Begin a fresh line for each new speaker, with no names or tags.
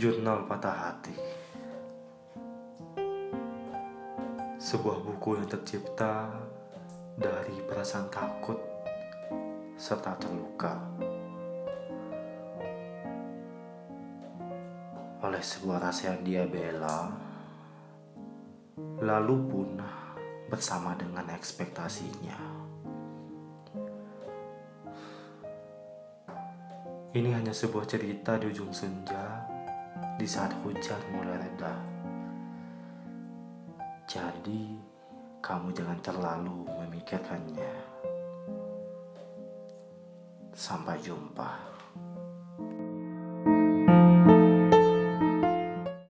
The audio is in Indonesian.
Jurnal Patah Hati. Sebuah buku yang tercipta dari perasaan takut serta terluka. Oleh sebuah rasa yang dia bela lalu punah bersama dengan ekspektasinya. Ini hanya sebuah cerita di ujung senja di saat hujan mulai reda. Jadi, kamu jangan terlalu memikirkannya. Sampai jumpa.